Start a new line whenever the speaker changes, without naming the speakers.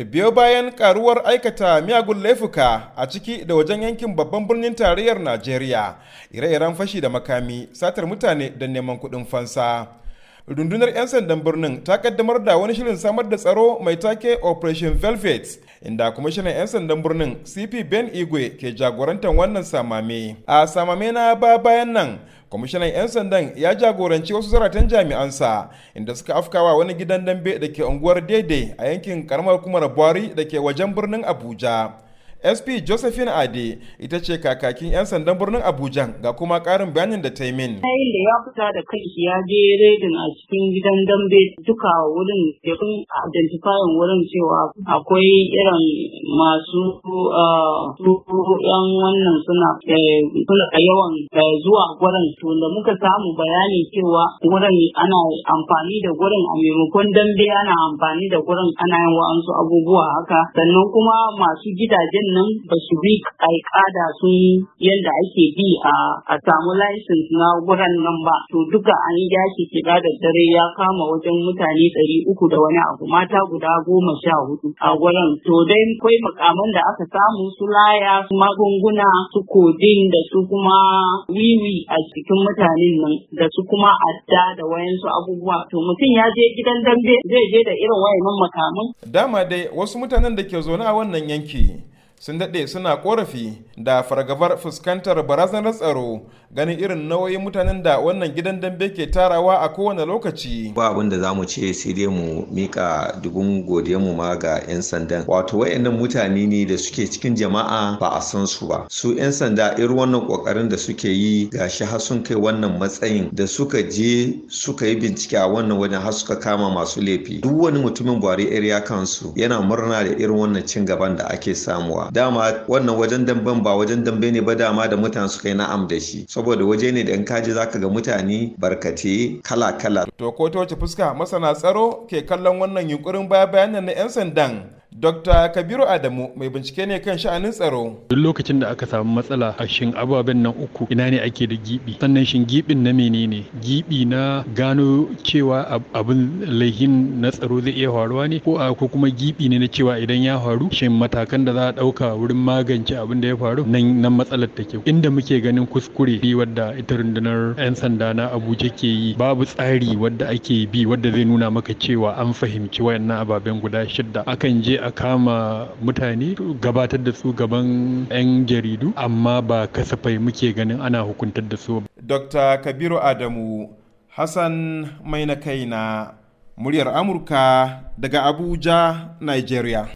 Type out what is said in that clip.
biyo bayan karuwar aikata miyagun laifuka a ciki da wajen yankin babban birnin tarayyar najeriya ire-iren fashi da makami satar mutane da neman kuɗin fansa. Rundunar 'yan sandan birnin ta kaddamar da wani shirin samar da tsaro mai take operation velvet inda kwamishinan 'yan sandan birnin cp ben igwe ke jagorantar wannan samame. A samame na ba bayan nan kwamishinan 'yan sandan ya jagoranci wasu zaratan jami'ansa inda suka afkawa wani gidan dambe da ke unguwar daidai a yankin karamar hukumar buhari da ke wajen birnin abuja. Sp josephine ade ita ce kakakin 'yan sandan birnin abuja ga kuma karin bayanin da ta yi min.
Da ya fita da kai ya je redin a cikin gidan dambe duka wurin da sun identifying wurin cewa akwai irin masu yan wannan suna suna yawan zuwa gurin to da muka samu bayani cewa wurin ana amfani da gurin a maimakon dambe ana amfani da gurin ana yin wa'ansu abubuwa haka. Sannan kuma masu gidajen nan ba su bi alƙada sun yadda ake bi a samu license na guran nan ba. To duka an yi yashi shiga da dare ya kama wajen mutane ɗari uku da wani abu mata guda goma sha huɗu a gurin to dai akwai makaman da aka samu su laya su magunguna su kodin da su kuma wiwi a cikin mutanen nan da su kuma adda da wayansu abubuwa. To mutum ya je gidan dambe zai je da irin wayannan makaman.
Dama dai wasu mutanen da ke zaune a wannan yanki sun daɗe suna korafi da fargabar fuskantar barazanar tsaro ganin irin nauyin mutanen da wannan gidan dambe ke tarawa a kowane lokaci.
Ba abin da za mu ce sai dai mu mika dubun mu ma ga 'yan sandan. Wato wayannan mutane ne da suke cikin jama'a ba a san su ba. Su 'yan sanda irin wannan ƙoƙarin da suke yi gashi har sun kai wannan matsayin da suka je suka yi bincike a wannan wajen har suka kama masu laifi. Duk wani mutumin Buhari area kansu yana murna da irin wannan cin gaban da ake samuwa. Dama wannan wajen damben ba wajen dambe ne ba dama da mutane suka yi na'am da shi. Saboda waje ne da in kaji zaka ga mutane barkate kala kala
to ko ta wace fuska masana tsaro ke kallon wannan yunkurin baya bayanan na yan sandan? Dr. Kabiru Adamu mai bincike ne kan sha'anin tsaro.
Duk lokacin da aka samu matsala a shin ababen nan uku ina ne ake da gibi? Sannan shin gibin na menene? Gibi na gano cewa abin laihin na tsaro zai iya faruwa ne? Ko ko kuma gibi ne na cewa idan ya faru shin matakan da za a ɗauka wurin magance abin da ya faru nan nan matsalar take? Inda muke ganin kuskure wadda ita rundunar 'yan sanda na Abuja ke yi. Babu tsari wadda ake bi wadda zai nuna maka cewa an fahimci wayannan ababen guda shidda. Akan je a kama mutane gabatar da su gaban 'yan jaridu amma ba kasafai muke ganin ana hukuntar da su.
Dr. Kabiru Adamu Hassan mai na kaina muryar Amurka daga Abuja, Nigeria.